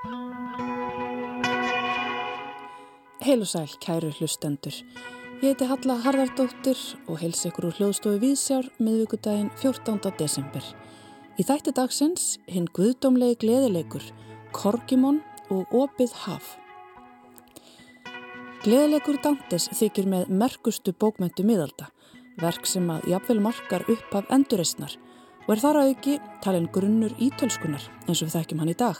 Heil og sæl, kæru hlustendur. Ég heiti Halla Harðardóttir og heils ykkur úr hljóðstofu Vísjár miðvíkudaginn 14. desember. Í þætti dagsins hinn guðdómlegi gleðileikur, Korgimon og Opið haf. Gleðileikur Dantes þykir með merkustu bókmöntu miðalda, verk sem að jafnvel markar upp af endurreysnar og er þar að auki talin grunnur ítölskunar eins og við þekkjum hann í dag.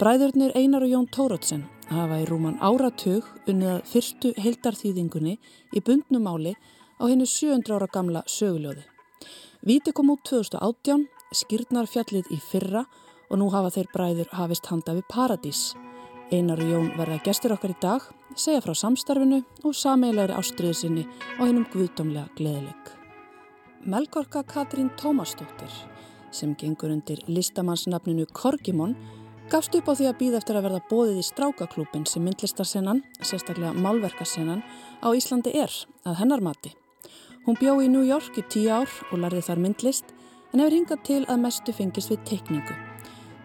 Bræðurnir Einar og Jón Tórótsen hafa í rúman áratug unnið fyrstu heildarþýðingunni í bundnumáli á hennu 700 ára gamla söguljóði. Víti kom út 2018, skýrnar fjallið í fyrra og nú hafa þeir bræður hafist handa við Paradís. Einar og Jón verða gestur okkar í dag, segja frá samstarfinu og sameilegri ástriðu sinni á hennum guðdómlega gleðileg. Melgorka Katrín Tómasdóttir sem gengur undir listamannsnafninu Korgimon gafst upp á því að býða eftir að verða bóðið í strákaklúpin sem myndlistarsennan, sérstaklega málverkarsennan, á Íslandi er, að hennar mati. Hún bjó í New York í tíu ár og lærði þar myndlist en hefur hingað til að mestu fengist við teikningu.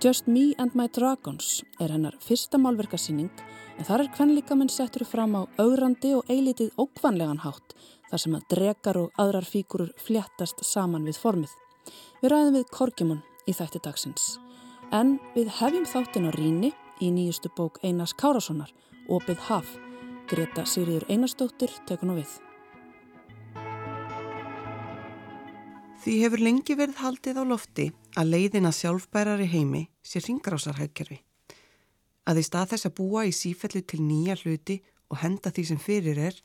Just Me and My Dragons er hennar fyrsta málverkarsýning en þar er hvernlíkamenn settur fram á augrandi og eilitið ókvanlegan hátt þar sem að drekar og aðrar fíkurur fléttast saman við formið. Við ræðum við Korkimon í þætti dagsins. En við hefjum þáttin á Ríni í nýjustu bók Einars Kárassonar, Opið haf. Greta Sigriður Einarstóttir tekur nú við. Því hefur lengi verið haldið á lofti að leiðina sjálfbærari heimi sé ringrásarhækkerfi. Að í stað þess að búa í sífellu til nýja hluti og henda því sem fyrir er,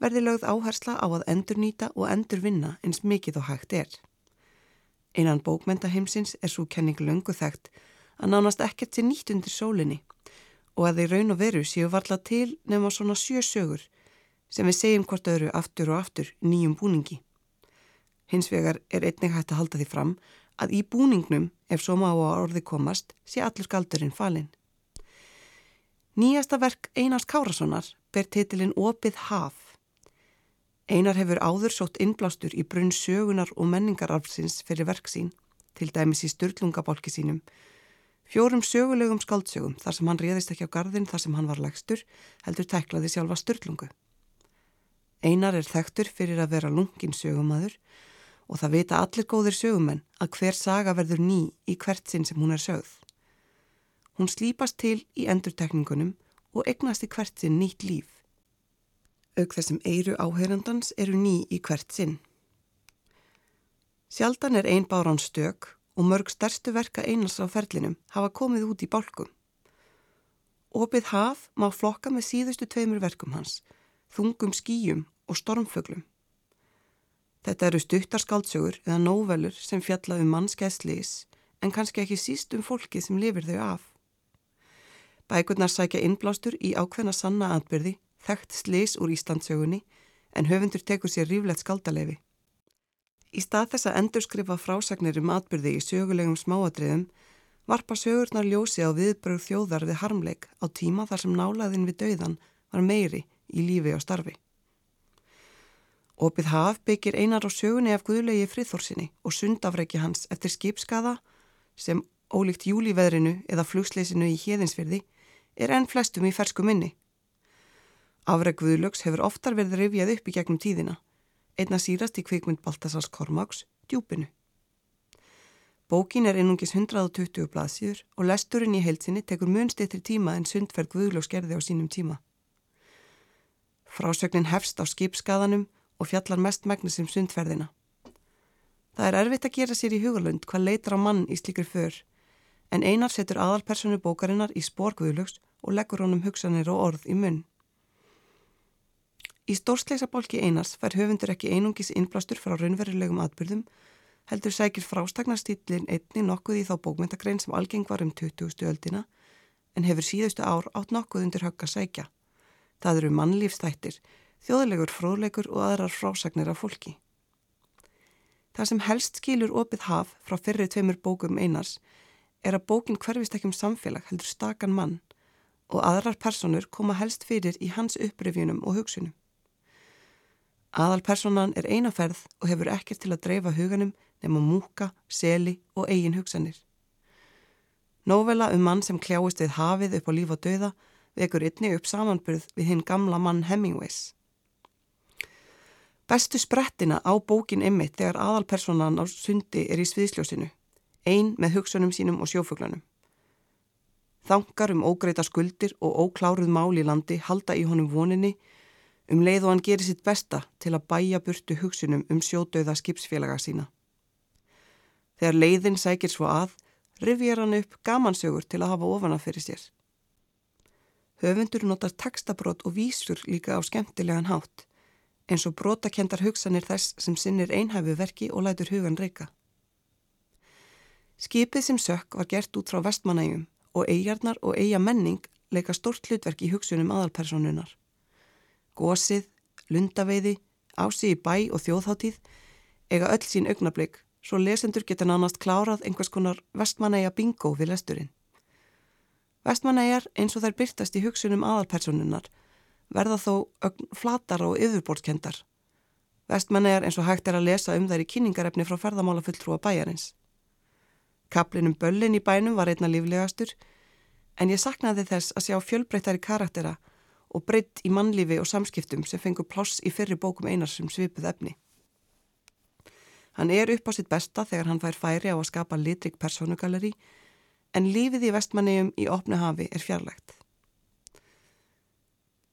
verði lögð áhersla á að endurnýta og endurvinna eins mikið og hægt er. Einan bókmentaheimsins er svo kenning löngu þekkt að nánast ekkert sé nýtt undir sólinni og að þeir raun og veru séu varla til nefn á svona sjö sögur sem við segjum hvort öðru aftur og aftur nýjum búningi. Hins vegar er einnig hægt að halda því fram að í búningnum, ef svo má á orði komast, sé allur skaldurinn falinn. Nýjasta verk Einars Kárassonar ber titilinn Opið haf Einar hefur áður sótt innblástur í brunn sögunar og menningararfsins fyrir verksín, til dæmis í störtlungabálki sínum. Fjórum sögulegum skaldsögum þar sem hann réðist ekki á gardin þar sem hann var legstur, heldur teklaði sjálfa störtlungu. Einar er þektur fyrir að vera lungin sögumadur og það vita allir góðir sögumenn að hver saga verður ný í hvert sinn sem hún er sögð. Hún slípast til í endurtekningunum og egnast í hvert sinn nýtt líf auk þessum eiru áheyrandans eru ný í hvert sinn. Sjaldan er ein bárán stök og mörg stærstu verka einars á ferlinum hafa komið út í bálkum. Opið haf má flokka með síðustu tveimur verkum hans, þungum skýjum og stormföglum. Þetta eru stuttarskáldsögur eða nóvelur sem fjalla um mannskæðsliðis en kannski ekki síst um fólki sem lifir þau af. Bækurnar sækja innblástur í ákveðna sanna atbyrði þekkt slis úr Íslandsögunni en höfundur tekur sér ríflegt skaldalefi. Í stað þess að endurskrifa frásagnir um atbyrði í sögulegum smáadriðum varpa sögurnar ljósi á viðbröð þjóðar við harmleik á tíma þar sem nálaðin við dauðan var meiri í lífi og starfi. Opið haf byggir einar á sögunni af guðlegi friðþórsinni og sundafrækji hans eftir skipskaða sem ólíkt júliveðrinu eða flugsleisinu í hérðinsverði er enn flestum í fersku minni. Afreg Guðlöks hefur oftar verið rifjað upp í gegnum tíðina, einna sírast í kvikmynd Baltasars Kormáks, Djúpinu. Bókin er einungis 120 blaðsýður og lesturinn í heilsinni tekur munstittri tíma en sundferð Guðlöks gerði á sínum tíma. Frásögnin hefst á skipskaðanum og fjallar mest megnis um sundferðina. Það er erfitt að gera sér í hugalund hvað leitar á mann í slíkur för, en einar setur aðalpersonu bókarinnar í spór Guðlöks og leggur honum hugsanir og orð í munn. Í stórsleisabálki einars fær höfundur ekki einungis innblástur frá raunverulegum atbyrðum, heldur sækir frástagnarstýtlinn einni nokkuð í þá bókmyndagrein sem algeng var um 20. öldina, en hefur síðustu ár átt nokkuð undir högg að sækja. Það eru mannlífstættir, þjóðlegur fróðleikur og aðrar frásagnir af fólki. Það sem helst skilur opið haf frá fyrri tveimur bókum einars er að bókin hverfist ekki um samfélag heldur stakan mann og aðrar personur koma helst fyrir í hans uppröfjunum og hugsunum. Aðalpersonan er einaferð og hefur ekkert til að dreifa huganum nema múka, seli og eigin hugsanir. Nóvela um mann sem kljáist við hafið upp á líf og döða vekur ynni upp samanbyrð við hinn gamla mann Hemingways. Bestu sprettina á bókin Emmitt þegar aðalpersonan á sundi er í sviðsljósinu, ein með hugsunum sínum og sjófuglanum. Þangar um ógreita skuldir og ókláruð mál í landi halda í honum voninni um leið og hann gerir sitt besta til að bæja burtu hugsunum um sjódauða skipsfélaga sína. Þegar leiðin sækir svo að, rivjar hann upp gamansögur til að hafa ofana fyrir sér. Höfundur notar textabrót og vísur líka á skemmtilegan hátt, eins og brótakendar hugsanir þess sem sinnir einhæfu verki og lætur hugan reyka. Skipið sem sökk var gert út frá vestmanægjum og eigjarnar og eigja menning leika stort hlutverk í hugsunum aðalpersonunar. Gósið, lundaveiði, ási í bæ og þjóðháttíð eiga öll sín augnablík svo lesendur geta nánast klárað einhvers konar vestmanæja bingo við lesturinn. Vestmanæjar eins og þær byrtast í hugsunum aðalpersonunar verða þó flatar og yfirbórskendar. Vestmanæjar eins og hægt er að lesa um þær í kynningarefni frá ferðamála fulltrúa bæjarins. Kaplinum Böllin í bænum var einna líflegastur en ég saknaði þess að sjá fjölbreyttari karaktera og breytt í mannlífi og samskiptum sem fengur ploss í fyrri bókum einars sem svipuð efni. Hann er upp á sitt besta þegar hann fær færi á að skapa litrik personugalleri en lífið í vestmanniðum í opnu hafi er fjarlægt.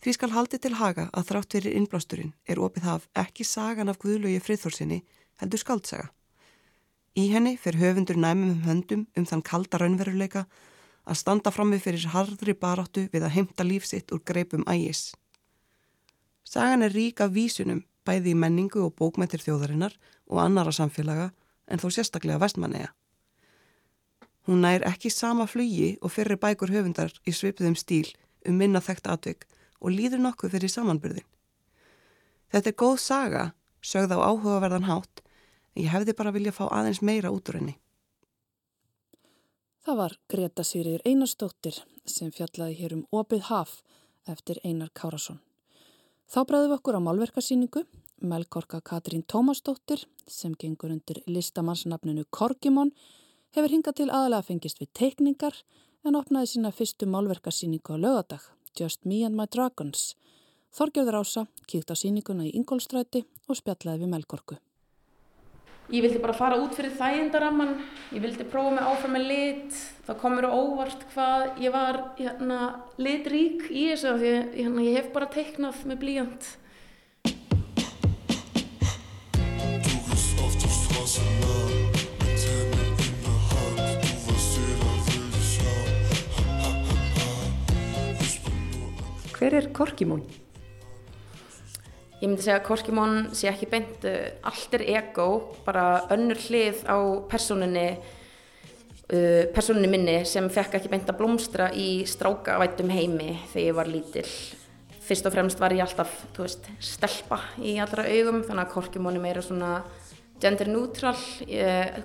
Því skal haldi til haga að þrátt fyrir innblásturinn er opið haf ekki sagan af Guðlögi friðþórsinni heldur skaldsaga. Í henni fer höfundur næmum um höndum um þann kalda raunveruleika að standa frammi fyrir harðri baráttu við að heimta lífsitt úr greipum ægis. Sagan er rík af vísunum bæði í menningu og bókmættir þjóðarinnar og annara samfélaga en þó sérstaklega vestmanneja. Hún nær ekki sama flugi og fyrri bækur höfundar í svipuðum stíl um minna þekkt atvik og líður nokkuð fyrir samanbyrðin. Þetta er góð saga, sögð á áhugaverðan hátt, en ég hefði bara viljað fá aðeins meira út úr henni. Það var Greta Sýriður Einarstóttir sem fjallaði hér um Opið haf eftir Einar Kárasson. Þá bræðum við okkur á málverkarsýningu, Melkorka Katrín Tómasdóttir sem gengur undir listamannsnafninu Korgimón hefur hingað til aðalega fengist við teikningar en opnaði sína fyrstu málverkarsýningu á lögadag, Just Me and My Dragons. Þorgjörður Ása kíkt á sýninguna í Ingólstræti og spjallaði við Melkorku. Ég vildi bara fara út fyrir þægindaramman, ég vildi prófa mig áfram með lit, það komur óvart hvað ég var hérna, litrík í þessu því hérna, ég hef bara teiknað með blíjant. Hver er Korkimón? Ég myndi segja að Korkimón sé ekki beint uh, allt er ego, bara önnur hlið á personinni, uh, personinni minni sem fekk ekki beint að blómstra í strákavættum heimi þegar ég var lítill. Fyrst og fremst var ég alltaf, þú veist, stelpa í allra augum þannig að Korkimón er meira svona gender neutral,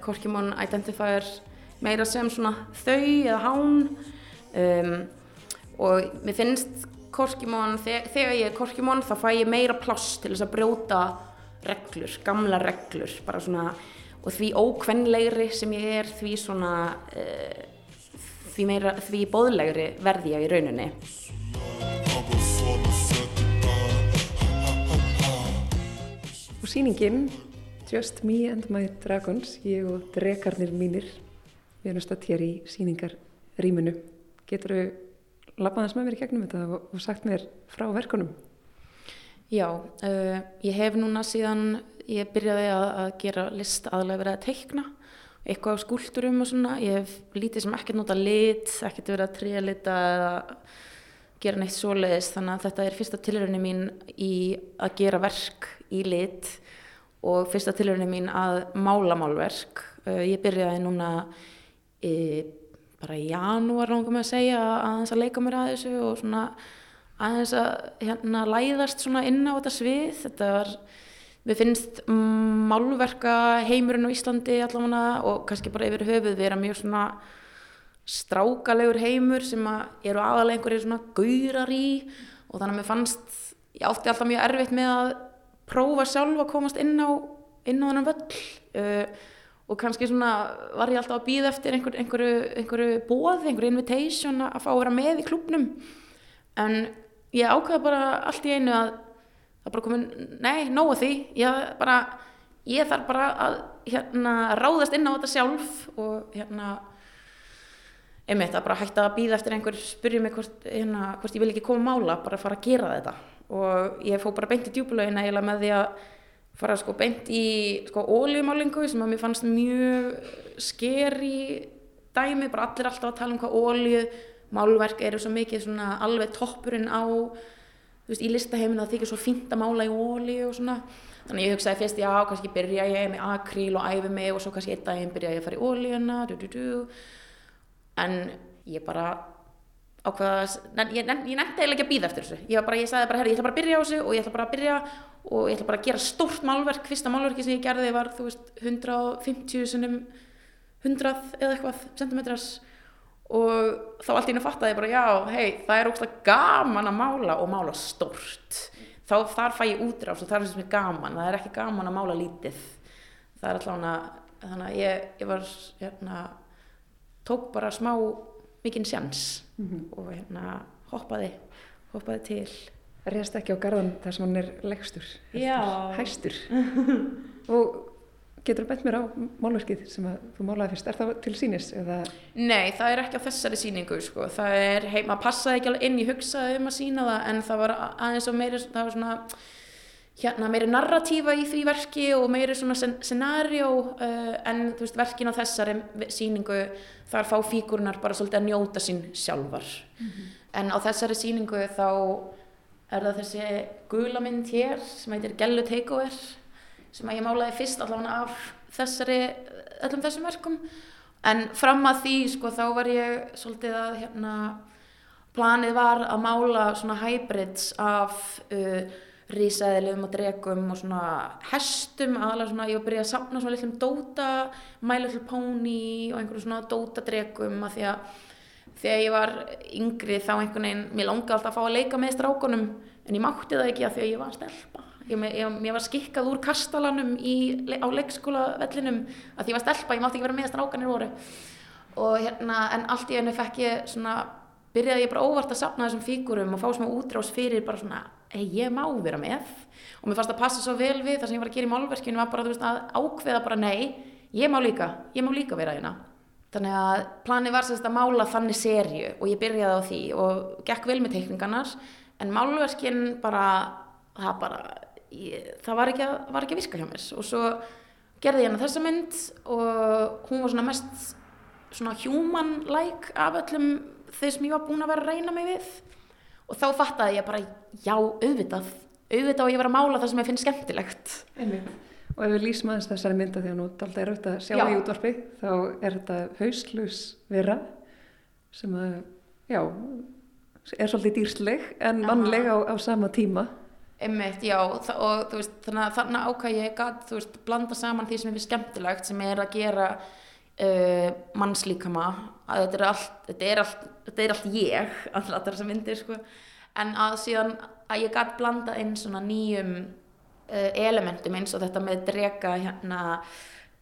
Korkimón identifæður meira sem svona þau eða hán um, og mér finnst korkimón, þegar ég er korkimón þá fæ ég meira pláss til þess að brjóta reglur, gamla reglur bara svona, og því ókvennlegri sem ég er, því svona uh, því meira, því bóðlegri verði ég í rauninni. Og síningin Just Me and My Dragons ég og drekarnir mínir við erum statt hér í síningarrýminu getur þau lappaðans með mér í gegnum þetta og, og sagt mér frá verkunum? Já, uh, ég hef núna síðan ég byrjaði að, að gera list aðlega verið að teikna eitthvað á skúlturum og svona, ég hef lítið sem ekkert nota lit, ekkert verið að tríja lita eða gera neitt svoleiðis, þannig að þetta er fyrsta tilhörunni mín í að gera verk í lit og fyrsta tilhörunni mín að mála málverk. Uh, ég byrjaði núna í bara í janúar langum að segja aðeins að leika mér að þessu og svona aðeins að hérna læðast svona inn á þetta svið. Þetta var, við finnst málverka heimurinn á Íslandi allavega og kannski bara yfir höfuð erum mjög svona strákalegur heimur sem eru aðalega einhverjir svona gaurar í og þannig að mér fannst ég átti alltaf mjög erfitt með að prófa sjálf að komast inn á inn á þennan völl. Uh, og kannski svona var ég alltaf að býða eftir einhver, einhverju, einhverju bóð, einhverju invitation að fá að vera með í klubnum en ég ákvaði bara allt í einu að það bara komin, nei, nógu því. Ég bara, ég þarf bara að hérna ráðast inn á þetta sjálf og hérna einmitt að bara hætta að býða eftir einhver spyrja mig hvort, hérna, hvort ég vil ekki koma mála bara að fara að gera þetta. Og ég fó bara beint í djúbulögin eiginlega með því að fara sko beint í sko ólíumálingu sem að mér fannst mjög skeri dæmi, bara allir alltaf að tala um hvað ólíu málverk eru svo mikið svona alveg toppurinn á þú veist, í listaheiminu það þykir svo fínt að mála í ólíu og svona. Þannig ég hugsaði fyrst, já, kannski byrja ég með akríl og æfi mig og svo kannski einn daginn byrja ég að fara í ólíuna du, du, du. en ég bara ákveða, ég, ég nefndi eiginlega ekki að býða eftir þessu, ég, bara, ég sagði bara, herri, ég ætla bara að byrja á þessu og ég ætla bara að byrja og ég ætla bara að gera stórt málverk, fyrsta málverki sem ég gerði var, veist, 150 sinum 100 eða eitthvað centimetras og þá allt í hennu fattaði bara, já, hei, það er ógslag gaman að mála og mála stórt. Þá þar fæ ég útráðs og er sem er gaman, það er ekki gaman að mála lítið. Það er alltaf þannig að ég, ég var hérna, tók bara smá mikinn sjans mm -hmm. og hérna hoppaði, hoppaði til Rest ekki á garðan þar sem hann er legstur, hæstur og getur þú bent mér á málverkið sem þú málaði fyrst, er það til sínis? Eða? Nei, það er ekki á þessari síningu sko. það er, hei, maður passaði ekki alveg inn ég hugsaði um að sína það en það var aðeins og meiri, það var svona hérna meiri narratífa í því verki og meiri svona scenarjó uh, en þú veist verkin á þessari síningu þar fá fíkurnar bara svolítið að njóta sín sjálfar mm -hmm. en á þessari síningu þá er það þessi gula mynd hér sem heitir Gellu Takeover sem að ég málaði fyrst allavega af þessari, öllum þessum verkum. En fram að því sko þá var ég svolítið að hérna planið var að mála svona hybrids af uh, rísaðilegum og dregum og svona hestum aðalega svona, ég var að byrja að sapna svona litlum dóta, Little Pony og einhverjum svona dóta dregum að því að þegar ég var yngri þá einhvern veginn, mér langi alltaf að fá að leika með strákunum en ég mátti það ekki að því að ég var stelpa. Ég, ég, ég var skikkað úr kastalanum í, á leikskólavellinum að því ég var stelpa, ég mátti ekki vera með strákanir voru. Og hérna, en allt í hennu fekk ég svona, byrjaði ég bara óvart að sapna þessum fígurum og fá smá útrás fyrir bara svona hey, ég má vera með. Og mér fannst að passa svo vel við það sem ég var að gera í málverkinu var bara veist, að ákveða bara nei, ég má líka, ég má líka vera hérna þannig að planið var sérst að mála þannig serju og ég byrjaði á því og gekk vel með teikningarnar en málverkin bara það bara, ég, það var ekki, að, var ekki að viska hjá mér. Og svo gerði ég hana þessa mynd og hún var svona mest svona human-like af öllum þeir sem ég var búin að vera að reyna mig við. Og þá fattaði ég bara, já, auðvitað auðvitað og ég var að mála það sem ég finn skemmtilegt. Einmitt. Og ef við lýsum aðeins þessari mynda því að nú alltaf er auðvitað að sjá já. í útvarpi þá er þetta hauslus vera sem að, já er svolítið dýrsleg en mannleg á, á sama tíma. Einmitt, já, og þú veist, þannig að ákvæði ég gæt, þú veist, blanda saman því sem er skemmtilegt, sem er að gera uh, mannslíkama. Að þetta er allt, þetta er allt, þetta er allt ég, alltaf þessar myndir sko, en að síðan að ég gæti blanda inn svona nýjum elementum eins og þetta með drega hérna,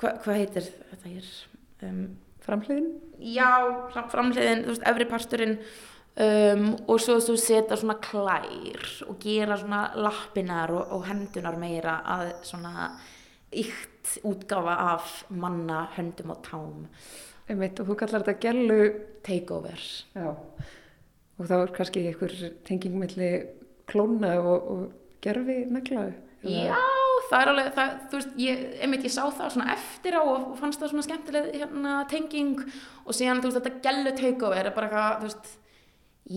hvað hva heitir þetta hér? Um, framhliðin? Já, framhliðin, þú veist, efri parturinn um, og svo þú setja svona klær og gera svona lappinar og, og hendunar meira að svona ykt útgafa af manna, höndum og tám Einmitt, og þú kallar þetta gellu takeover Já. og þá er kannski einhver tenging melli klóna og, og gerfi negla Já, það er alveg það, þú veist, ég, einmitt ég sá það svona eftir á og fannst það svona skemmtileg hérna, tenging og síðan þú veist þetta gellu takeover er bara eitthvað, þú veist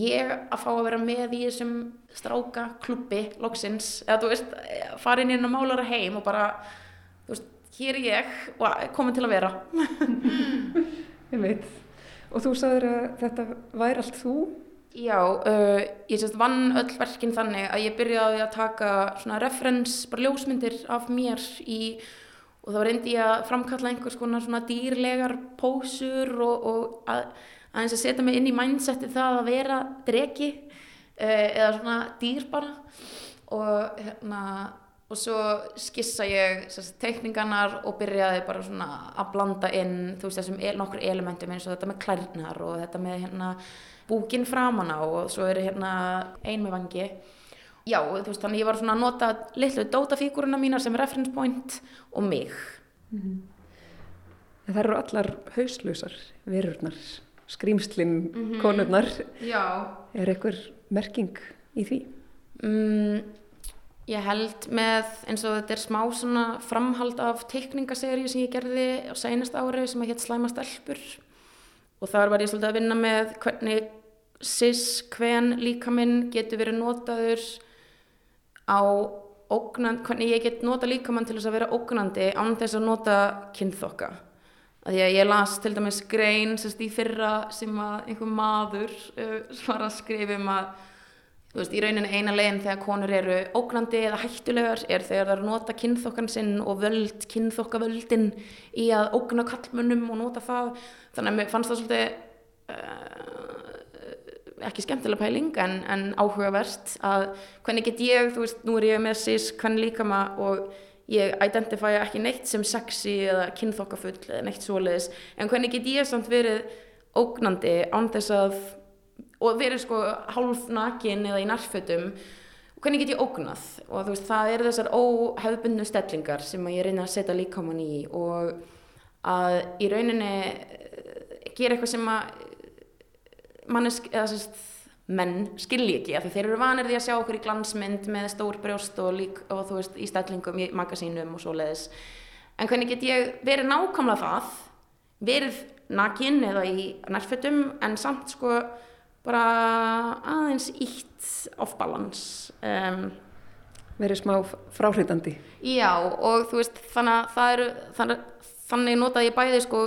ég að fá að vera með í þessum stráka klubbi, loksins eða þú veist, fara inn inn og málara heim og bara þú veist, hér er ég og komin til að vera. Ég veit og þú sagður að þetta væri allt þú já, uh, ég sérst vann öll verkinn þannig að ég byrjaði að taka svona referens, bara ljósmyndir af mér í og þá reyndi ég að framkalla einhvers konar svona dýrlegar pósur og, og að, aðeins að setja mig inn í mindseti það að vera dregi uh, eða svona dýr bara. Og hérna og svo skissa ég sérst, teikningarnar og byrjaði bara svona að blanda inn þú veist þessum el, nokkur elementum eins og þetta með klærnar og þetta með hérna búkin framan á og svo er hérna ein með vangi já þú veist þannig ég var svona að nota litlu dótafíguruna mínar sem reference point og mig. En það eru allar hauslausar, verurnar, skrýmslinn, konurnar. já. Er einhver merking í því? Mm, ég held með eins og þetta er smá svona framhald af teikningaserju sem ég gerði á seinast ári sem að hétt Slæma stelpur og þar var ég svolítið að vinna með hvernig cis hven líka minn getur verið notaður á ógnand, hvernig ég get nota líkamann til þess að vera ógnandi án þess að nota kynþokka. Að því að ég las til dæmis grein sérst í fyrra sem að einhver maður uh, var að skrifa um að þú veist, í rauninni eina leginn þegar konur eru ógnandi eða hættulegar er þegar það eru nota kynþokkan sinn og völd, kynþokkavöldin í að ógna kallmönnum og nota það. Þannig að mér fannst það svolítið uh, ekki skemmtilega pæling en, en áhugavert að hvernig get ég, þú veist, nú er ég með sís hvernig líka maður og ég identifæja ekki neitt sem sexy eða kynþokkafull eða neitt svoleiðis. En hvernig get ég samt verið ógnandi án þess að og verið sko hálf nakin eða í nærfötum hvernig get ég ógnað? Og þú veist það eru þessar óhefbundnu stellingar sem ég reyna að setja líkamann í og að í rauninni eh, gera eitthvað sem að mannesk, eða sérst menn skilji ekki, af því þeir eru vanir því að sjá okkur í glansmynd með stór brjóst og, lík, og þú veist, í stellingum í magasínum og svoleiðis, en hvernig get ég verið nákvæmlega það verið nakin eða í nærfötum en samt sko bara aðeins ítt off balance um, Verið smá fráhrindandi. Já og þú veist þannig eru þannig, þannig notaði ég bæði sko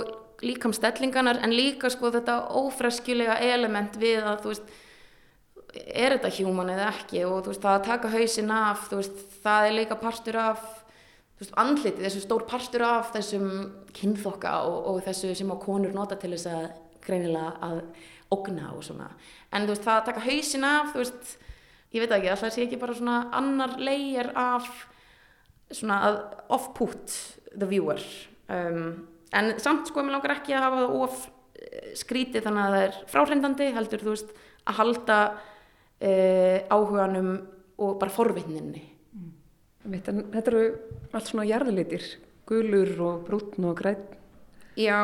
líkamstellinganar en líka sko þetta ófreskjulega element við að þú veist er þetta human eða ekki og þú veist það að taka hausinn af þú veist það er líka partur af þú veist andliti þessu stór partur af þessum kynþokka og, og þessu sem á konur nota til þess að greinilega að ógna og svona. En þú veist það að taka hausinn af þú veist ég veit ekki alltaf sé ekki bara svona annar layer af svona að off-put the viewer. Um, en samt sko mér langar ekki að hafa það of eh, skrítið þannig að það er fráhrindandi heldur þú veist að halda uh, áhuganum og bara forvitninni. Veit, en þetta eru allt svona jarðlitir, gulur og brúnn og græn. Já,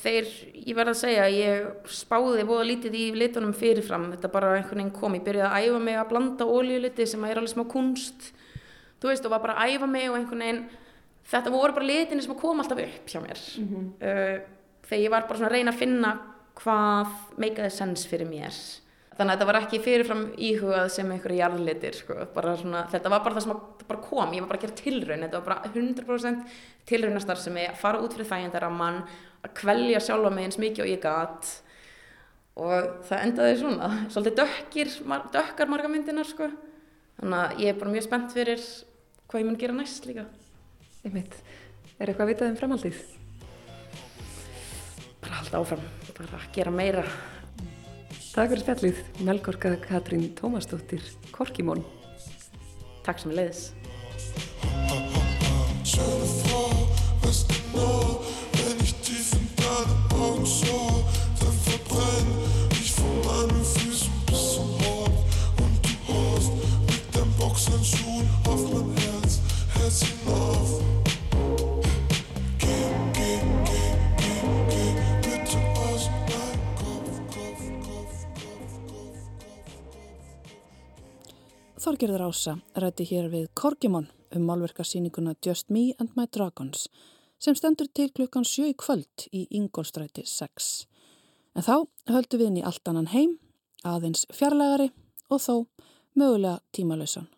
þeir, ég verð að segja, ég spáði búða lítið í litunum fyrirfram, þetta bara einhvern veginn kom, ég byrjaði að æfa mig að blanda ólíuliti sem er alveg smá kunst, þú veist, og var bara að æfa mig og einhvern veginn, þetta voru bara litinni sem kom alltaf upp hjá mér, uh, þegar ég var bara svona að reyna að finna hvað meikaði sens fyrir mér. Þannig að þetta var ekki fyrirfram íhugað sem einhverju jarðlitir, sko, svona, þetta var bara það sem að, bara kom, ég var bara að gera tilraun, þetta var bara 100% tilraunastar sem ég að fara út fyrir þægindaramman, að kvelja sjálfa mig eins mikið og ég gat og það endaði svona, svolítið dökkir, dökkar marga myndinar, sko, þannig að ég er bara mjög spennt fyrir hvað ég mun gera næst líka. Einmitt. Er eitthvað að vitað um framhaldið? Bara halda áfram, bara gera meira. Takk fyrir spjallið, Melgorka Katrín Tómasdóttir, Korkimón. Takk sem leiðis. Schöne Frau, Þorgerður Ása rætti hér við Korgimon um málverkarsýninguna Just Me and My Dragons sem stendur til klukkan sjö í kvöld í Ingolstræti 6. En þá höldum við inn í allt annan heim, aðeins fjarlægari og þó mögulega tímalausan.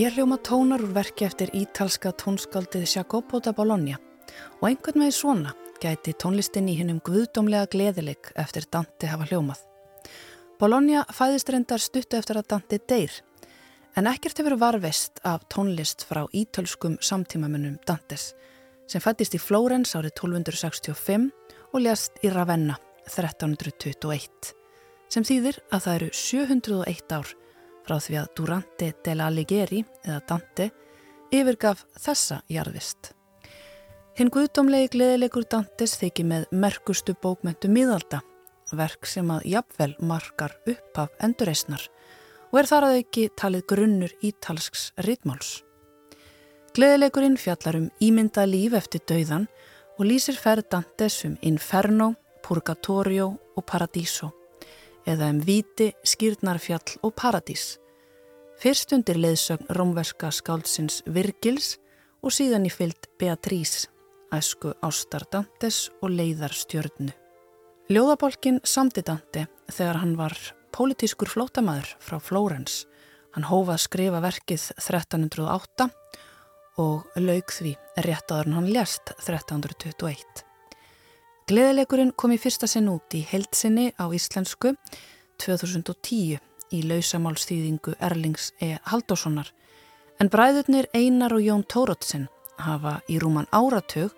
Ég hljóma tónar úr verki eftir ítalska tónskaldið Jacopo da Bologna og einhvern veginn svona gæti tónlistin í hinnum guðdómlega gleðileg eftir Dante hafa hljómað. Bologna fæðist reyndar stuttu eftir að Dante deyr en ekkert hefur varvist af tónlist frá ítölskum samtímamennum Dantes sem fættist í Flórens árið 1265 og lést í Ravenna 1321 sem þýðir að það eru 701 ár frá því að Durante del Alighieri eða Dante yfirgaf þessa jarðvist. Hinn guðdómlegi gleðilegur Dantes þykir með merkustu bókmentu miðalda, verk sem að jafnvel markar upp af endurreysnar og er þar að ekki talið grunnur ítalsks ritmáls. Gleðilegurinn fjallar um ímynda líf eftir dauðan og lýsir ferð Dantes um Inferno, Purgatorio og Paradiso eða um Víti, Skýrnarfjall og Paradís. Fyrst undir leiðsögn romverska skáldsins Virgils og síðan í fyllt Beatrís, æsku Ástar Dantes og leiðar stjörnu. Ljóðabolkin samti Dante þegar hann var pólitískur flótamaður frá Flórens. Hann hófað skrifa verkið 1308 og laug því réttaður hann lest 1321. Gleðileikurinn kom í fyrsta sinn út í heilsinni á íslensku 2010 í lausamálstýðingu Erlings E. Haldóssonar en bræðurnir Einar og Jón Tórótsen hafa í rúman áratug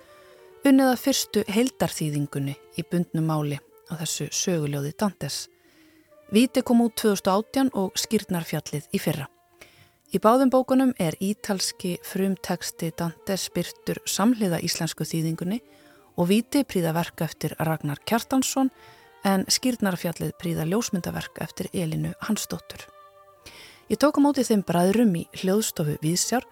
unniða fyrstu heildarþýðingunni í bundnum máli á þessu söguljóði Dantes. Víti kom út 2018 og skýrnarfjallið í fyrra. Í báðum bókunum er ítalski frumteksti Dantes byrtur samhliða íslensku þýðingunni og Víti príða verk eftir Ragnar Kjartansson en skýrnarfjallið príða ljósmyndaverk eftir Elinu Hansdóttur. Ég tók á móti þeim bræðrum í hljóðstofu Vísjar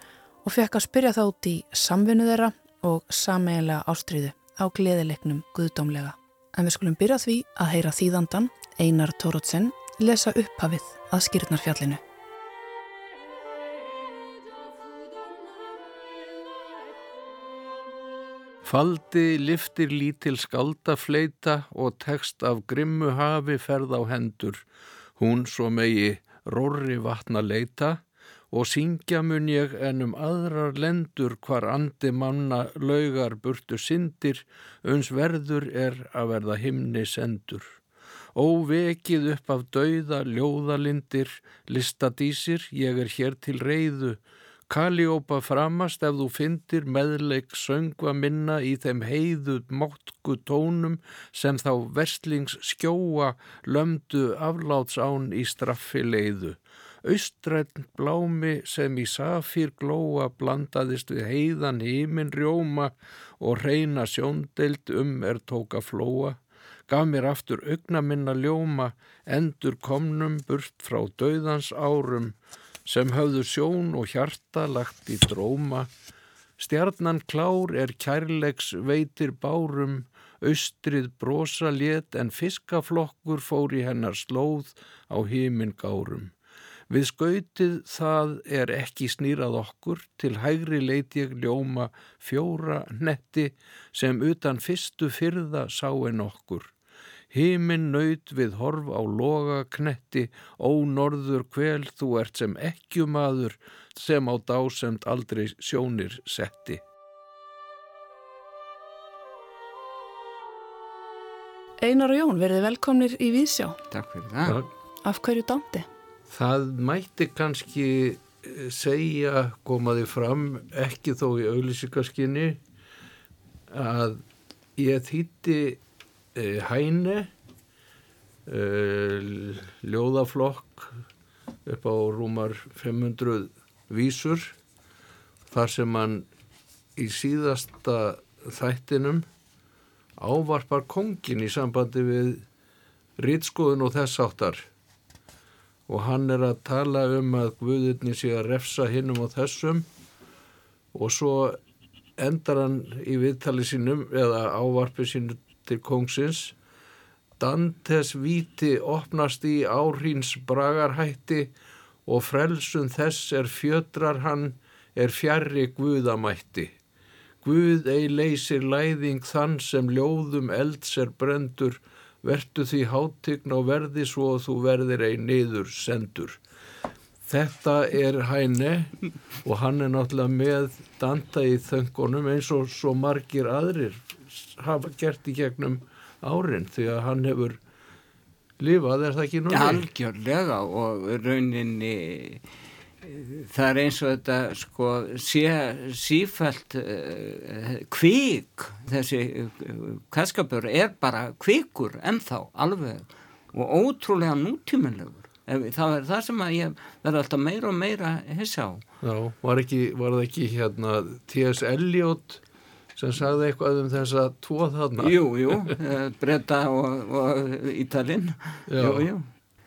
og fekk að spyrja þá út í samvinnu þeirra og sameiginlega ástriðu á gleðilegnum guðdómlega. En við skulum byrja því að heyra þýðandan Einar Tórótsen lesa upphafið að skýrnarfjallinu. Faldi liftir lítil skaldafleita og tekst af grimmu hafi ferð á hendur, hún svo megi rorri vatna leita og syngja mun ég en um aðrar lendur hvar andi manna laugar burtu syndir, uns verður er að verða himni sendur. Óvekið upp af dauða ljóðalindir, listadísir, ég er hér til reyðu, Kaliópa framast ef þú fyndir meðleik söngva minna í þeim heiðu mótku tónum sem þá verslings skjóa lömdu aflátsán í straffi leiðu. Austrætt blámi sem í safir glóa blandaðist við heiðan hímin rjóma og reyna sjóndeild um er tóka flóa. Gaf mér aftur augna minna ljóma, endur komnum burt frá dauðans árum, sem höfðu sjón og hjarta lagt í dróma. Stjarnan klár er kærleiks veitir bárum, austrið brosa lét en fiskaflokkur fór í hennar slóð á hímin gárum. Við skautið það er ekki snýrað okkur, til hægri leiti ég ljóma fjóra netti sem utan fyrstu fyrða sá en okkur. Hímin nöyt við horf á loga knetti, ó norður kvel þú ert sem ekkjumadur sem á dásemt aldrei sjónir setti. Einar og Jón, verið velkomnir í Vísjá. Takk fyrir það. Af hverju Dante? Það mætti kannski eh, segja, komaði fram, ekki þó í auðlýsingaskinni, að ég þýtti hæne, e, ljóðaflokk upp á rúmar 500 vísur, þar sem hann í síðasta þættinum ávarpar kongin í sambandi við rýtskoðun og þess áttar og hann er að tala um að Guðurni sé að refsa hinnum og þessum og svo endar hann í viðtali sínum eða ávarpi sínu til kongsins Dantes víti opnast í áhrins bragarhætti og frelsun þess er fjötrar hann er fjarrri Guðamætti. Guð ei leysir læðing þann sem ljóðum elds er brendur, vertu því hátign og verði svo að þú verðir ei niður sendur. þetta er hæne og hann er náttúrulega með Danta í þöngunum eins og svo margir aðrir hafa gert í gegnum árin því að hann hefur lifað, er það ekki nú? Algjörlega og rauninni það er eins og þetta sko sé sífælt uh, kvík þessi kvæðskapur er bara kvíkur ennþá alveg og ótrúlega nútímanlegur það er það sem að ég verði alltaf meira og meira hissa á Já, var, ekki, var það ekki hérna T.S. Eliot sem sagði eitthvað um þessa tvo þarna Jú, jú, breyta og, og Ítalinn Jú, jú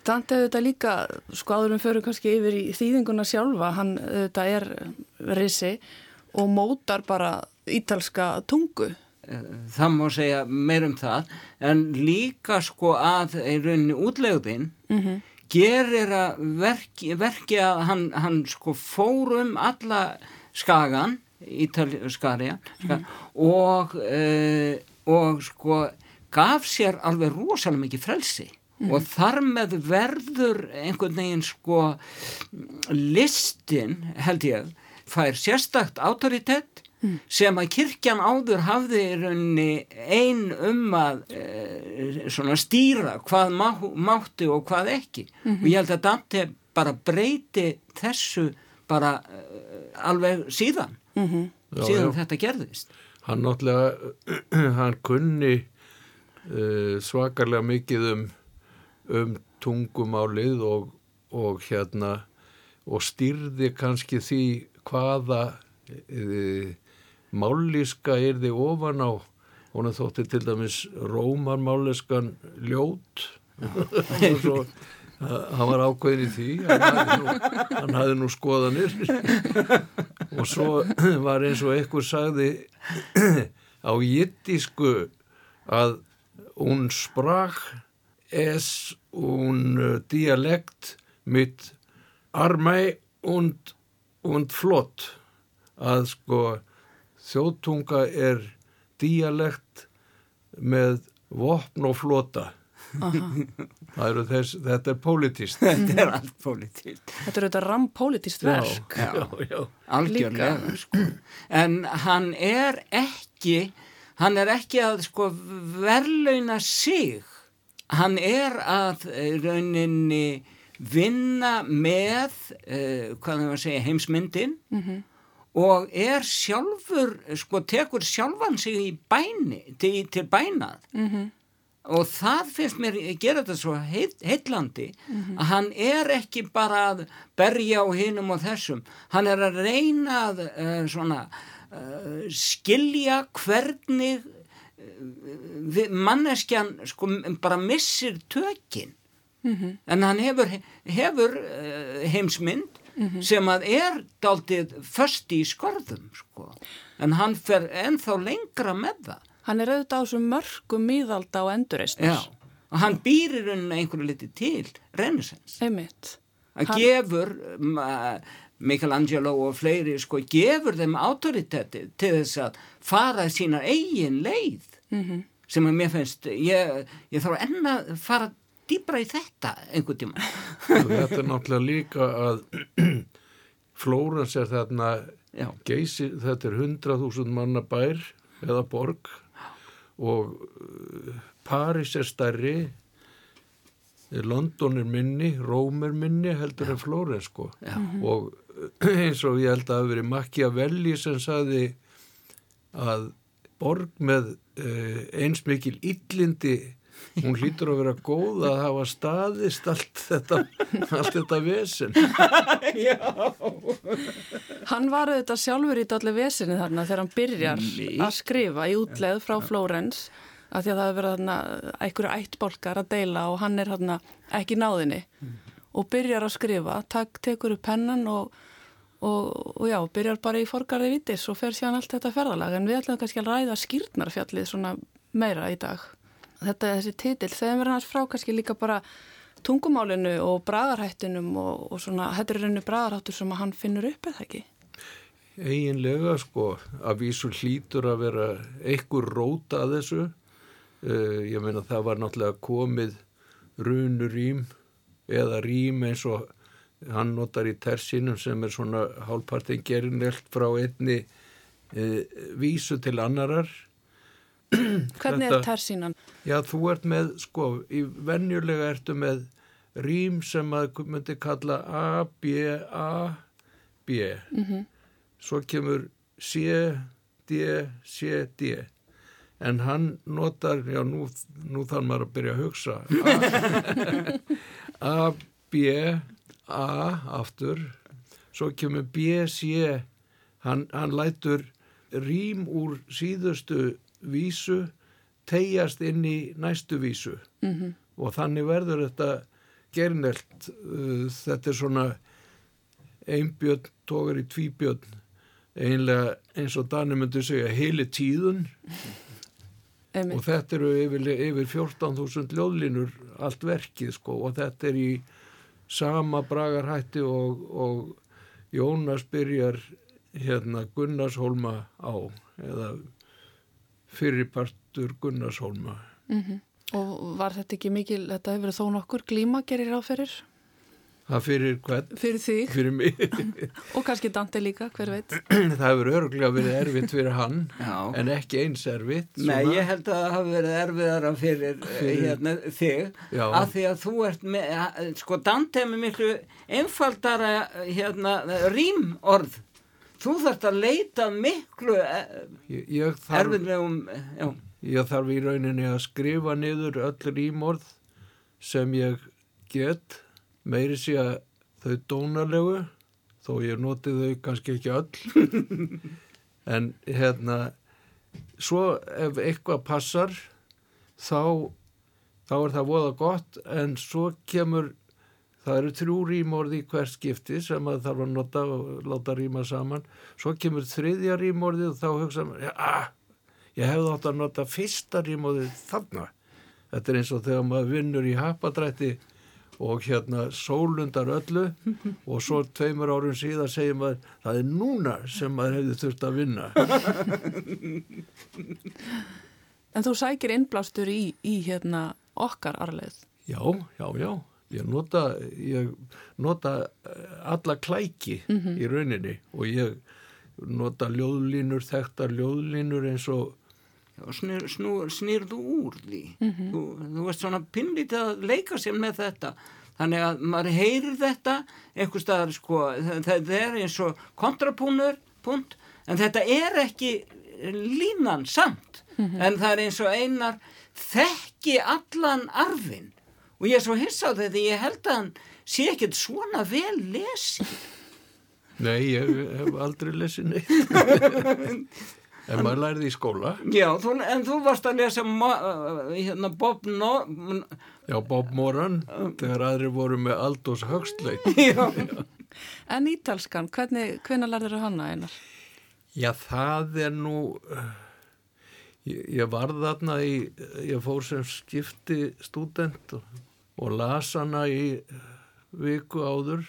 Dante auðvitað líka, sko áðurum fyrir kannski yfir í þýðinguna sjálfa, hann auðvitað er risi og mótar bara ítalska tungu. Það má segja meir um það, en líka sko að í rauninni útlegðin mm -hmm. gerir að verki, verki að hann, hann sko fór um alla skagan, ítalskarja, mm og, e, og sko gaf sér alveg rosalega mikið frelsi. Mm. og þar með verður einhvern veginn sko listin held ég fær sérstakt autoritet mm. sem að kirkjan áður hafði raunni ein um að e, svona stýra hvað má, mátti og hvað ekki mm -hmm. og ég held að Dante bara breyti þessu bara e, alveg síðan -hmm. síðan já, já. þetta gerðist hann náttúrulega hann kunni e, svakarlega mikið um um tungumálið og, og hérna og styrði kannski því hvaða e, mállíska er þið ofan á hún þótti til dæmis rómarmállískan ljót og svo hann var ákveðin í því hann hafði nú, hann hafði nú skoðanir og svo var eins og einhver sagði á jittísku að hún sprach es un uh, Dialekt mit armei und, und flott. Að sko þjóttunga er dialekt með vopn og flota þess, þetta er politist þetta er allt politist þetta er þetta rampolitist verk. Já, já, já. algjörlega sko. en hann er ekki hann er ekki að sko verlauna sig. Hann er að eh, rauninni vinna með uh, hvað er það að segja heimsmyndin. Mm -hmm. og er sjálfur sko tekur sjálfan sig í bæni til, til bænað mm -hmm. Og það finnst mér gera þetta svo heitlandi mm -hmm. að hann er ekki bara að berja á hinnum og þessum hann er að reyna að uh, svona uh, skilja hvernig manneskjan sko bara missir tökin mm -hmm. en hann hefur, hefur uh, heimsmynd mm -hmm. sem að er daldið först í skorðum sko en hann fer ennþá lengra með það Hann er auðvitað á svo mörgum miðalda á enduristnar Já, og hann býrir henni einhverju liti til renesens Einmitt. Hann, hann gefur uh, Michelangelo og fleiri sko gefur þeim autoriteti til þess að fara sína eigin leið. Mm -hmm. sem að mér finnst ég, ég þarf enna að fara dýbra í þetta einhvern tíma. Þetta er náttúrulega líka að Flórens er þarna geysi, þetta er 100.000 manna bær eða borg og uh, Paris er stærri London er minni Róm er minni heldur en Flórens sko. Já. og eins og ég held að það hefur verið Machiavelli sem saði að borg með uh, eins mikil illindi hún hlýtur að vera góð að hafa staðist allt þetta allt þetta vesen Já Hann var auðvitað sjálfur í allir veseni þarna þegar hann byrjar Lý. að skrifa í útleð frá Flórens að því að það hefur verið þarna einhverju ættbolkar að deila og hann er þarna ekki náðinni mm. og byrjar að skrifa, tak, tekur upp pennan og og, og já, byrjar bara í forgarði vitis og fer síðan allt þetta ferðalag en við ætlum kannski að ræða skýrnarfjallið svona meira í dag. Þetta er þessi titill, þegar erum hans frá kannski líka bara tungumálinu og bragarhættinum og, og svona, þetta er rauninu bragarhættur sem hann finnur upp eða ekki? Eginlega sko, að vísu hlítur að vera einhver róta að þessu. Uh, ég meina það var náttúrulega komið runurým eða rým eins og hann notar í tersínum sem er svona hálfpartin gerinelt frá einni e, vísu til annarar Hvernig Þetta- er tersínan? Já, þú ert með, sko, í venjulega ertu með rím sem að myndi kalla A, B, A, B. Svo kemur C, D, C, D. En hann notar, já, nú, nú þarf maður að byrja að hugsa. A, A B, A, aftur. Svo kemur B, C. Hann, hann lætur rím úr síðustu vísu tegjast inn í næstu vísu -hmm. og þannig verður þetta gernelt uh, þetta er svona einbjörn tógar í tvíbjörn einlega eins og Dani myndi segja heili tíðun Einmitt. og þetta eru yfir, yfir 14.000 ljóðlínur allt verkið sko og þetta er í sama bragarhætti og, og Jónas byrjar hérna Gunnarshólma á eða fyrirpartur Gunnarshólma Og var þetta ekki mikil, þetta hefur þó nokkur glíma gerir áferir það fyrir hvern? fyrir þig fyrir mig og kannski Dante líka, hver veit. það hefur örgulega verið erfitt fyrir hann Já. en ekki eins erfitt Nei, ég held að það hafi verið erfiðara fyrir, fyrir hérna, þig Já. af því að þú ert með, eh, sko Dante er með miklu einfaldara hérna, rýmorð þú þarft að leita miklu eh, ég, ég, erfiðlegum já, ég þarf í rauninni að skrifa niður öll rýmorð sem ég get. Meiri sé að þau dónalegu þó ég noti þau kannski ekki öll. En hérna svo ef eitthvað passar þá þá er það voða gott en svo kemur það eru þrjú rýmorð í hvert skipti sem að þarf að nota og láta rýma saman svo kemur þriðja rýmorði og þá hugsa maður, ah, ég hefði átt að nota fyrsta rýmorðið þarna þetta er eins og þegar maður vinnur í hapadrætti og hérna sólundar öllu og svo tveimur árum síðan segir maður það er núna sem maður hefði þurft að vinna En þú sækir innblástur í, í hérna okkar arleið. Já, já, já. Ég nota, ég nota eh, alla klæki í rauninni og ég nota ljóðlínur, þekktar ljóðlínur eins og snýr, snú, snýr þú úr því? Þú, þú veist svona pinnlítið að leika sér með þetta. Þannig að maður heyrir þetta einhver staðar sko það, það er eins og kontrapúnur punt, en þetta er ekki línan samt. En það er eins og einar þekki allan arfin og ég er svo hissa á þetta ég held að hann sé ekkert svona vel lesi Nei, ég hef aldrei lesið neitt. en maður lærði í skóla. Já, þú, en þú varst að lesa uh, hérna Bob no, Já, Bob Moran, þegar aðri voru með Aldós Högsleit. Já, En ítalskan, hvernig, hvernig lærður þú hana einar? Já, það er nú... eh, Ég, ég var þarna í... Ég fór sem skipti stúdent og, og las hana í eh, viku áður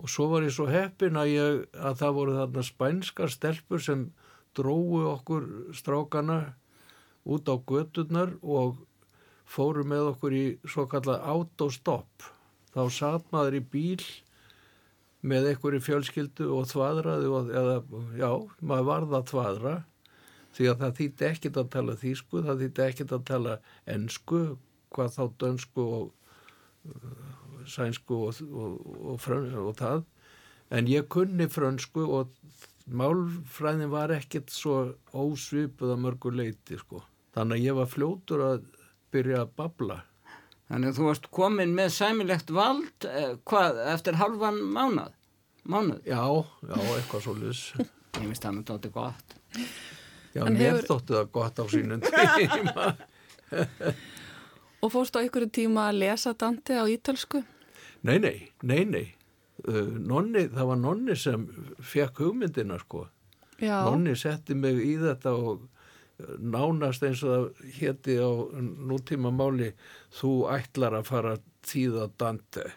og svo var ég svo heppin að, ég, að það voru þarna spænskar stelpur sem dróu okkur strákana út á göturnar og fóru með okkur í svo kallað autostopp. Þá satt maður í bíl með einhverju fjölskyldu og þvaðraði og, eða, já, maður varð að þvaðra því að það þýtti ekkit að tala þýsku, það þýtti ekkit að tala ensku, hvað þá dönsku og uh, sænsku og, og, og, frön, og það. En ég kunni frönsku og málfræðin var ekkit svo ósvipuð að mörgu leiti sko. þannig að ég var fljótur að byrja að babla. Þannig að þú varst komin með sæmilegt vald eh, hvað, eftir halvan mánað? Mánuð, já, já, eitthvað svo lis ég finnst það með tóti gott. Já, En mér hefur- þótti það gott á sínum tíma Og fórstu á einhverju tíma að lesa Dante á ítölsku? Nei, nei, nei, nei. Uh, nonni, það var nonni sem fekk hugmyndina, sko. Já. Nonni setti mig í þetta og uh, nánast eins og það héti á nútíma máli, þú ætlar að fara þýða Dante.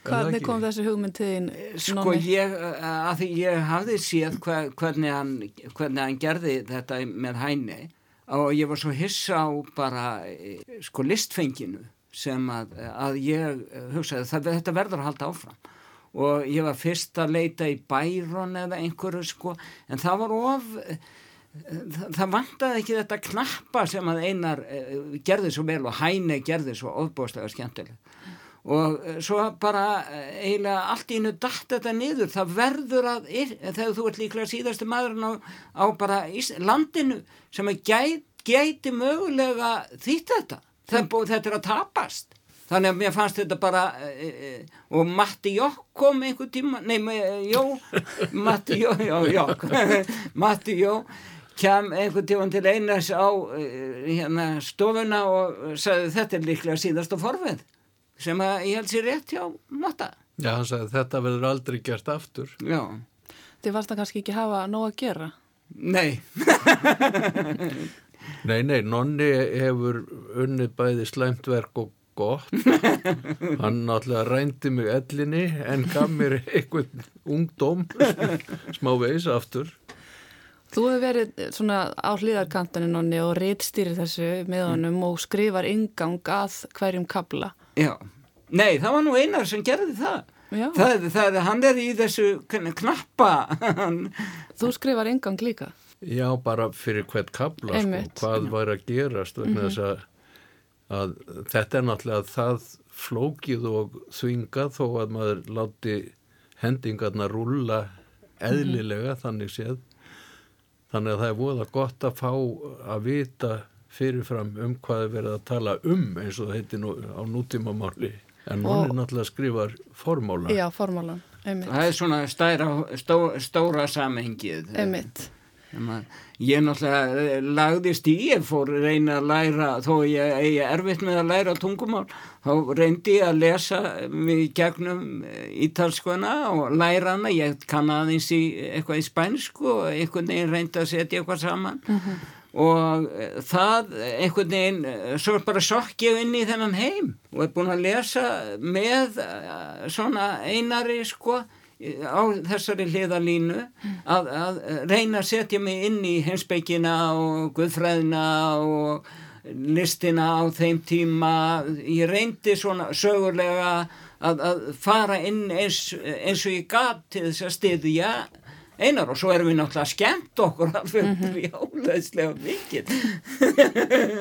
Er Hvernig kom þessi hugmynd til þín? sko Nonni? ég, eh, að því ég hafði séð hva, hvernig, hann, hvernig hann gerði þetta með hæni og ég var svo hissa á bara eh, sko listfenginu sem að, að ég eh, hugsaði það, þetta verður að halda áfram. Og ég var fyrst að leita í Bæron eða einhverju sko en það var of það, það vantaði ekki þetta knappa sem að einar gerði svo vel og hæne gerði svo ofbóðslega skemmtileg og uh, svo bara uh, eiginlega allt í innu datt þetta niður. Það verður að, þegar þú ert líklega síðastu maðurinn á, á bara landinu sem gæti, gæti mögulega þýtt þetta. Mm. þetta er að tapast. Þannig að mér fannst þetta bara e, e, og Matti Jók kom einhver tíma nei, Jó Matti Jó, já, já Matti Jó kem einhver tíma til einars á hérna, stofuna og sagði þetta er líklega síðast og forveð sem að ég held sér rétt hjá Matta Já, hann sagði þetta verður aldrei gert aftur. Já. Þið varst að kannski ekki hafa nóg að gera? Nei. Nei, nei, Nonni hefur unnið bæði slæmtverk og gott. Hann náttúrulega rændi mig ellinni en gaf mér einhvern ungdóm smá veis aftur. Þú hefur verið svona á hlýðarkantaninn og réttstýrir þessu með honum og skrifar ingang að hverjum kabla Já, nei það var nú einar sem gerði það. Það, það, hann er í þessu knappa. Þú skrifar ingang líka. Já, bara fyrir hvert kabla sko, hvað var að gerast vegna mm -hmm. þess að að þetta er náttúrulega það flókið og þvingað þó að maður láti hendingarna rúla eðlilega mm -hmm. þannig séð. Þannig að það er voða gott að fá að vita fyrirfram um hvað er verið að tala um eins og það heiti nú, á nútímamáli. En hún er náttúrulega að skrifa formála. Já, formálan, einmitt. Það er svona stæra, stó, stóra samhengið. Einmitt. Ég náttúrulega eh, lagðist í, ég fór reyna að læra, þó ég eigi erfitt með að læra tungumál, þá reyndi ég að lesa mig gegnum eh, ítalskuna og læra hana, ég kann aðeins í eitthvað í spænsku og einhvern veginn reyndi að setja eitthvað saman. Mm -hmm. Og eh, það einhvern veginn, svo bara sokk ég inn í þennan heim og er búin að lesa með svona einari sko á þessari hliðalínu að, að reyna að setja mig inn í heimsbyggina og guðfræðina og listina á þeim tíma. Ég reyndi svona sögurlega að, að fara inn eins, eins og ég gaf til þess að stiðja einar og svo erum við náttúrulega skemmt okkur alveg mm -hmm. jáleðslega mikið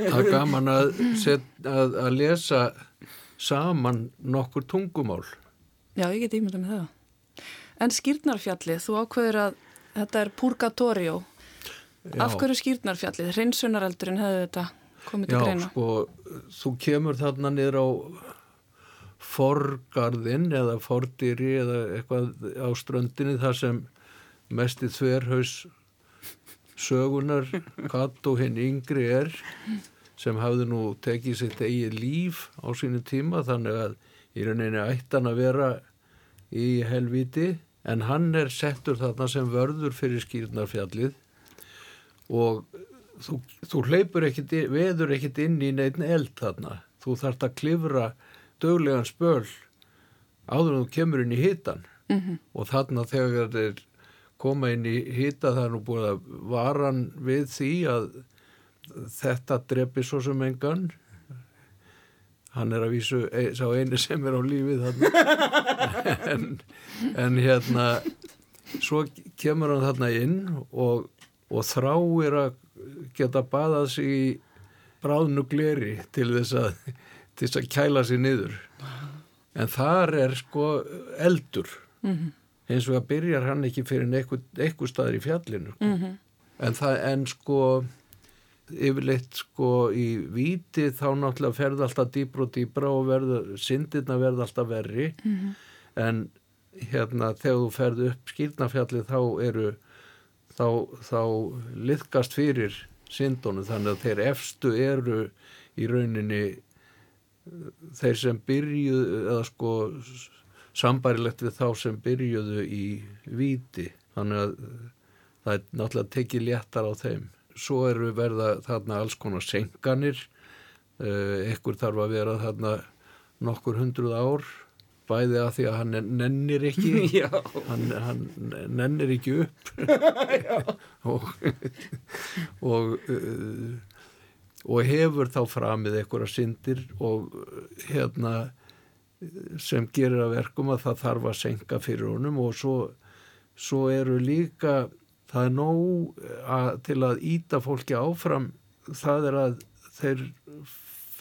Það er gaman að, set, að, að lesa saman nokkur tungumál Já, ég get ímyndað með það En skýrnarfjallið, þú ákveður að þetta er purgatorio. Af hverju skýrnarfjallið? Hreinsunareldurinn hefði þetta komið til greina. Já, sko, þú kemur þarna niður á forgarðinn eða fordýri eða eitthvað á ströndinni þar sem mestið þverhaus sögunar Katt og hinn yngri er sem hafði nú tekið sitt eigi líf á sínu tíma þannig að í rauninni ættan að vera í helviti en hann er settur þarna sem vörður fyrir skýrnarfjallið og þú, þú hleypur ekkit, veður ekkit inn í neitt eld þarna. Þú þarfst að klifra döglegan spöl áður en þú kemur inn í hitan mm -hmm. og þarna þegar þeir koma inn í hita það er nú búin að varan við því að þetta drepi svo sem engan. Hann er að vísu e, sá eini sem er á lífið en, en hérna svo kemur hann þarna inn og, og þráir að geta baðað sig í bráðnu gleri til þess að til þess að kæla sig niður. En þar er sko eldur. Mm -hmm. Eins og að byrjar hann ekki fyrir eitthvað staður í fjallinu sko. mm -hmm. en það en sko yfirleitt sko í víti þá náttúrulega ferði alltaf dýbra og dýbra og verður, syndirna verði alltaf verri mm -hmm. en hérna þegar þú ferði upp skýrnafjalli þá eru þá, þá liðkast fyrir syndónu þannig að þeir efstu eru í rauninni þeir sem byrjuðu eða sko sambarilegt við þá sem byrjuðu í víti. Þannig að það er náttúrulega tekið léttar á þeim. Svo eru verða þarna alls konar senkanir ekkur eh, þarf að vera þarna nokkur hundruð ár bæði að því að hann nennir ekki. Hann, hann nennir ekki upp. Og og, uh, og hefur þá framið einhverja syndir og hérna sem gerir að verkum að það þarf að senka fyrir honum og svo, svo eru líka það er nóg að, til að íta fólki áfram það er að þeir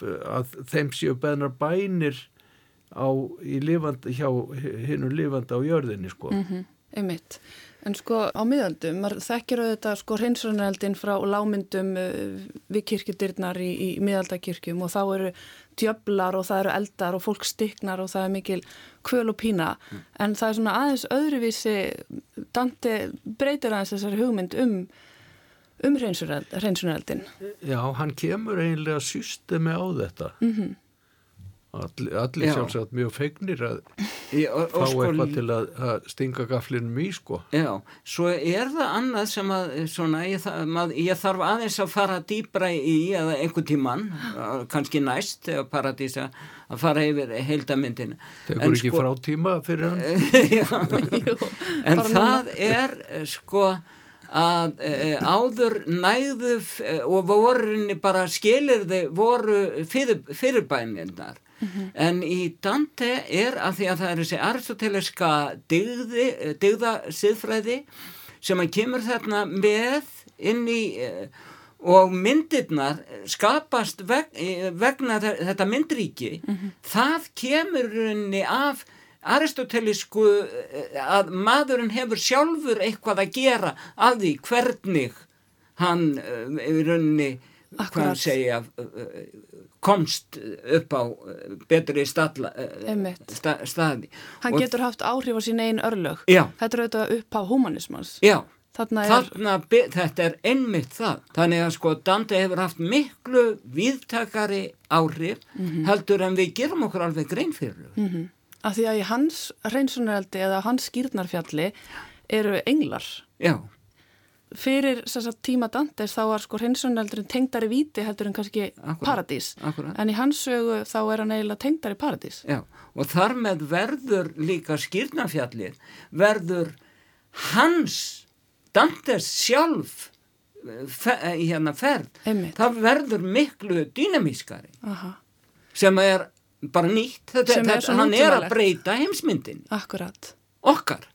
að þeim séu beðnar bænir á, í lifandi, hjá hinnum lifandi á jörðinni sko. Mm Einmitt. En sko á miðaldum, maður þekkir auðvitað sko hreinsunareldin frá lámyndum uh, við kirkjudyrnar í, í miðaldakirkjum og þá eru djöflar og það eru eldar og fólk stiknar og það er mikil kvöl og pína. Mm. En það er svona aðeins öðruvísi, Dante breytir aðeins þessari hugmynd um, um hreinsunareldin. Já, hann kemur eiginlega systemi á þetta. Mhm. Mm allir, allir sjálfsagt mjög feignir að Já, og, fá sko, eitthvað til að, að stinga gaflinum í sko. Já, svo er það annað sem að svona, ég, mað, ég þarf aðeins að fara dýbra í eða einhvern tíman, kannski næst eða paradísa að fara yfir heildamyndin Tekur ekki sko, frá tíma fyrir hann? Já, en það er sko að e, áður næðu og voru bara skilirði voru fyrir, fyrirbæninnar Mm -hmm. En í Dante er að því að það er þessi aristoteliska dygði, dygða siðfræði sem að kemur þarna með inn í og myndirnar skapast veg, vegna þetta myndríki mm -hmm. það kemur unni af aristotelisku að maðurinn hefur sjálfur eitthvað að gera að því hvernig hann í rauninni hvað segja komst upp á betri stadla, sta, staði. Hann og getur haft áhrif á sín einn örlög. Já. Þetta er auðvitað upp á humanismans. Já. Þarna er... Þarna, þetta er einmitt það. Þannig að sko Dante hefur haft miklu viðtakari áhrif mm -hmm. heldur en við gerum okkur alveg grein fyrir. Mm -hmm. Af því að í hans reynsunaraldi eða hans skýrnarfjalli eru englar. Já fyrir sagt, tíma Dantes þá var sko hreinsunaldurinn tengdari víti heldur en kannski akkurat, paradís akkurat. en í hans sögu þá er hann eiginlega tengdari paradís Já, og þar með verður líka skýrnafjallir verður hans Dantes sjálf fe, hérna ferð Einmitt. það verður miklu dýnamískari Aha. sem er bara nýtt. Þetta, þetta, hann er að breyta heimsmyndin Akkurat. Okkar.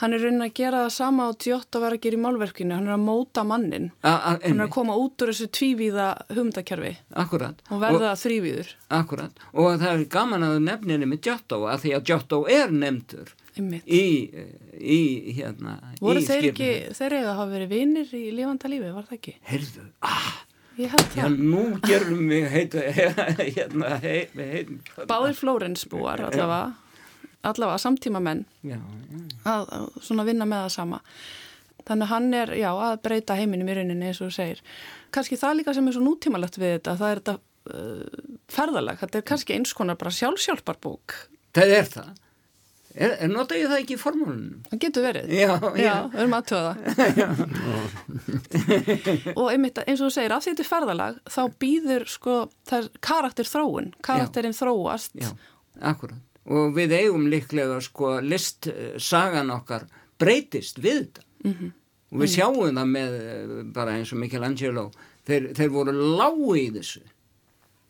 Hann er raunin að gera það sama á Giotto var að gera í málverkinu, hann er að móta mannin a, hann er að koma út úr þessu tvívíða humdakerfi Akkurat. og verða þrývíður Akkurat, og það er gaman að nefninu með Giotto að því að Giotto er nefndur í, í hérna voru í þeir ekki, þeir að hafa verið vinnir í lífanda lífi, var það ekki? Ah held það. Já, nú gerum við heit, hérna, heit, heit, Báðir Flórensbúar allavega. Allavega samtíma menn já, já. Að, að svona vinna með það sama. Þannig að hann er, já, að breyta heiminum í rauninni eins og þú segir. Kannski það líka sem er svo nútímalegt við þetta það er þetta uh, ferðalag. Þetta er kannski eins konar bara sjálfsjálfarbók það er það er, er nota ég það ekki í formúlunum? það getur verið, já, já, við erum aðtöða og einmitt eins og þú segir, af því þetta er ferðalag þá býður sko, það er karakter þróun karakterinn þróast. Já, akkurat. Og við eigum líklega sko listsagan okkar breytist við þetta. Mm -hmm. og við sjáum það með eh, bara eins og Michelangelo. Þeir, þeir voru lágu í þessu. Mm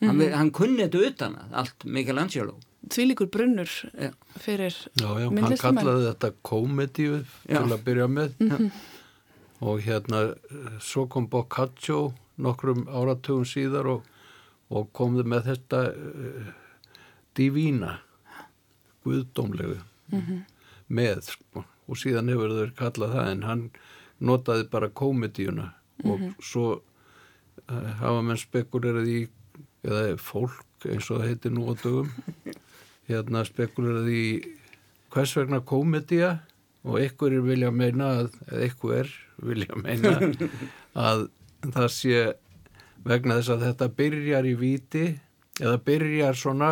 -hmm. hann, mhm. hann kunni þetta utan að allt Michelangelo Því líkur brunnur ja. fyrir Já, já, hann kallaði þetta komedíu til að byrja með mm -hmm. og hérna svo kom Boccaccio nokkrum áratugum síðar og, og komði með þetta uh, divína guðdómlegu mm -hmm. með sko. og síðan hefur þau kallað það en hann notaði bara komedíuna mm -hmm. og svo uh, hafa menn spekulerað í eða fólk eins og það heitir nú á dögum hérna spekulerað í hvers vegna komedía og ykkur er vilja meina að, eða ykkur er vilja meina að það sé vegna þess að þetta byrjar í viti eða byrjar svona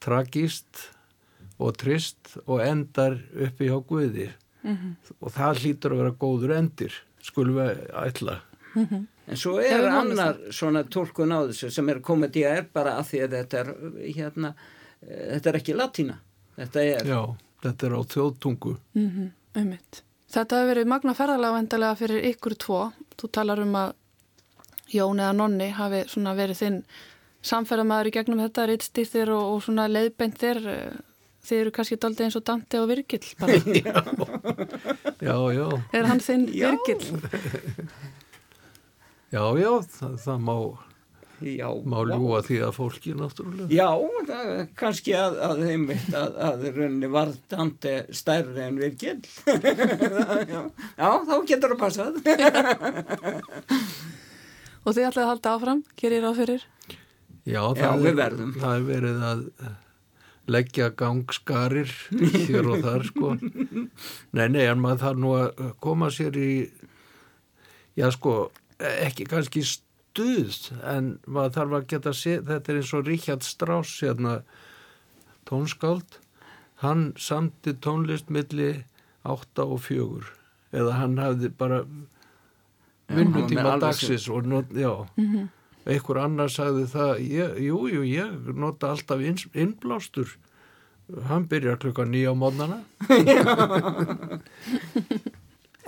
tragist og trist og endar uppi hjá Guði mm -hmm. og það hlýtur að vera góður endir skulum við ætla mm -hmm. En svo er annar svona tólkun á þessu sem er komedía er bara að því að þetta er hérna, þetta er ekki latína. Þetta er Já, þetta er á þjóðtungu. Mm -hmm. Þetta hefur verið magna ferðalega vendalega fyrir ykkur tvo. Þú talar um að Jón eða Nonni hafi svona verið þinn samferðamaður í gegnum þetta rittstýrðir og, og svona leiðbeint þér þið eru kannski doldið eins og Dante og Virgil já, já er hann þinn já. Virgil já, já það, það má Já, má ljúa því að fólki náttúrulega Já, það, kannski að, að heimitt að, að raunni var Dante stærri en Virgil já, já, þá getur það passað Og þið ætlaði að halda áfram, gerir á fyrir? Já, það, Já við verðum. það er verið að leggja gangskarir hér og þar sko. Nei, nei, en maður þarf nú að koma sér í, já sko, ekki kannski stuð, en maður þarf að geta séð, þetta er eins og Ríkjard Strauss, hérna, tónskáld, hann samti tónlist milli átta og fjögur, eða hann hafði bara vinnutíma dagsins og not, já, mm -hmm. einhver annar sagði það, ég, jú, jú, ég nota alltaf inn, innblástur. Hann byrjar klukka nýja á módnana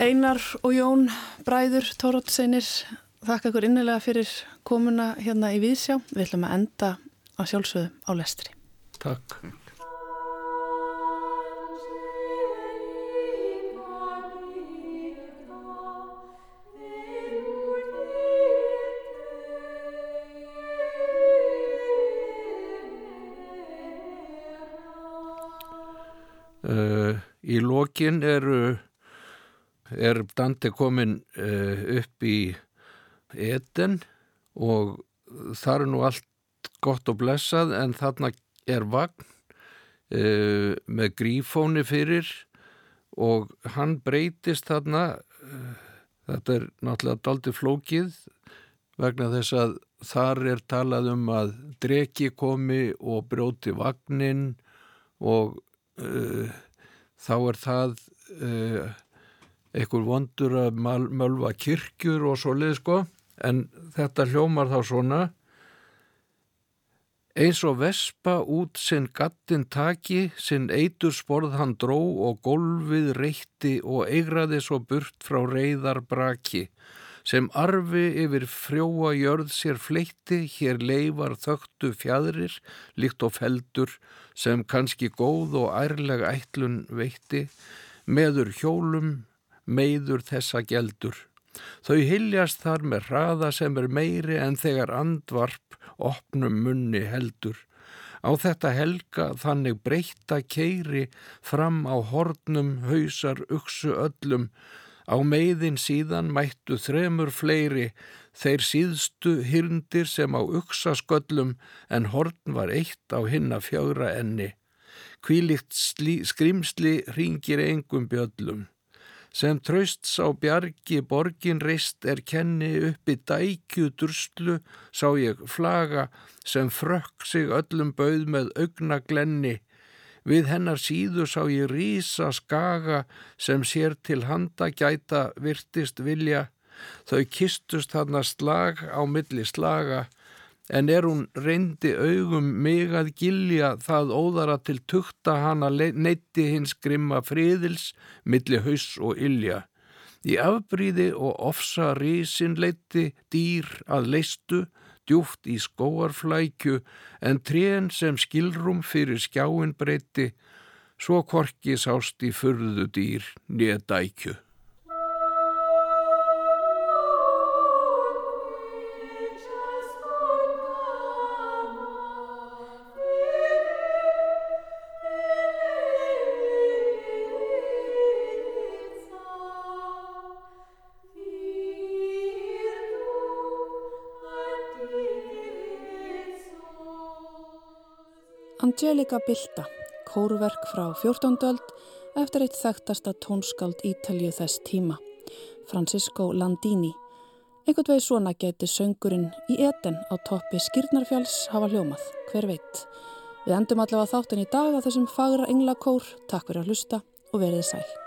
Einar og Jón Bræður Tórótseinir þakka ykkur innilega fyrir komuna hérna í Víðsjá. Við ætlum að enda á sjálfsögðu á lestri. Takk. Uh, í lokin eru er Dante komin uh, upp í Eden og það er nú allt gott og blessað en þarna er vagn uh, með grífóni fyrir og hann breytist þarna þetta er náttúrulega daldi flókið vegna þess að þar er talað um að dreki komi og brjóti vagnin og Uh, þá er það uh, einhver vondur að mölva kirkjur og svo leið sko en þetta hljómar þá svona eins og vespa út sinn gattin taki sinn eitur sporð hann dró og golfið reytti og eigraði svo burt frá reyðar braki sem arfi yfir frjóa jörð sér fleitti, hér leifar þögtu fjadrir, líkt og feldur, sem kannski góð og ærleg ætlun veitti, meður hjólum, meiður þessa geldur. Þau hyljast þar með hraða sem er meiri en þegar andvarp opnum munni heldur. Á þetta helga þannig breyta keiri fram á hornum hausar uksu öllum Á meiðin síðan mættu þremur fleiri, þeir síðstu hyrndir sem á uksa sköllum en horn var eitt á hinna fjögra enni. Kvílikt skrimsli ringir engum bjöllum. Sem trausts á bjargi borgin reist er kenni uppi dækju durslu, sá ég flaga sem frökk sig öllum bauð með augna glenni, Við hennar síðu sá ég rísa skaga sem sér til handa gæta virtist vilja. Þau kistust hann að slag á milli slaga en er hún reyndi augum mig að gilja það óðara til tukta hana neytti hins grimma friðils milli haus og ilja. Í afbríði og ofsa rísin leitti dýr að leistu djúft í skóarflækju en trén sem skilrum fyrir skjáin breyti, svo korki sást í furðu dýr nýja dækju. Angelica Bilta, kórverk frá 14. öld eftir eitt þekktasta tónskáld Ítalju þess tíma, Francisco Landini. Einhvern veginn svona geti söngurinn í eten á toppi Skirnarfjáls hafa hljómað, hver veit. Við endum allavega þáttin í dag á þessum fagra englakór, takk fyrir að hlusta og verið sæl.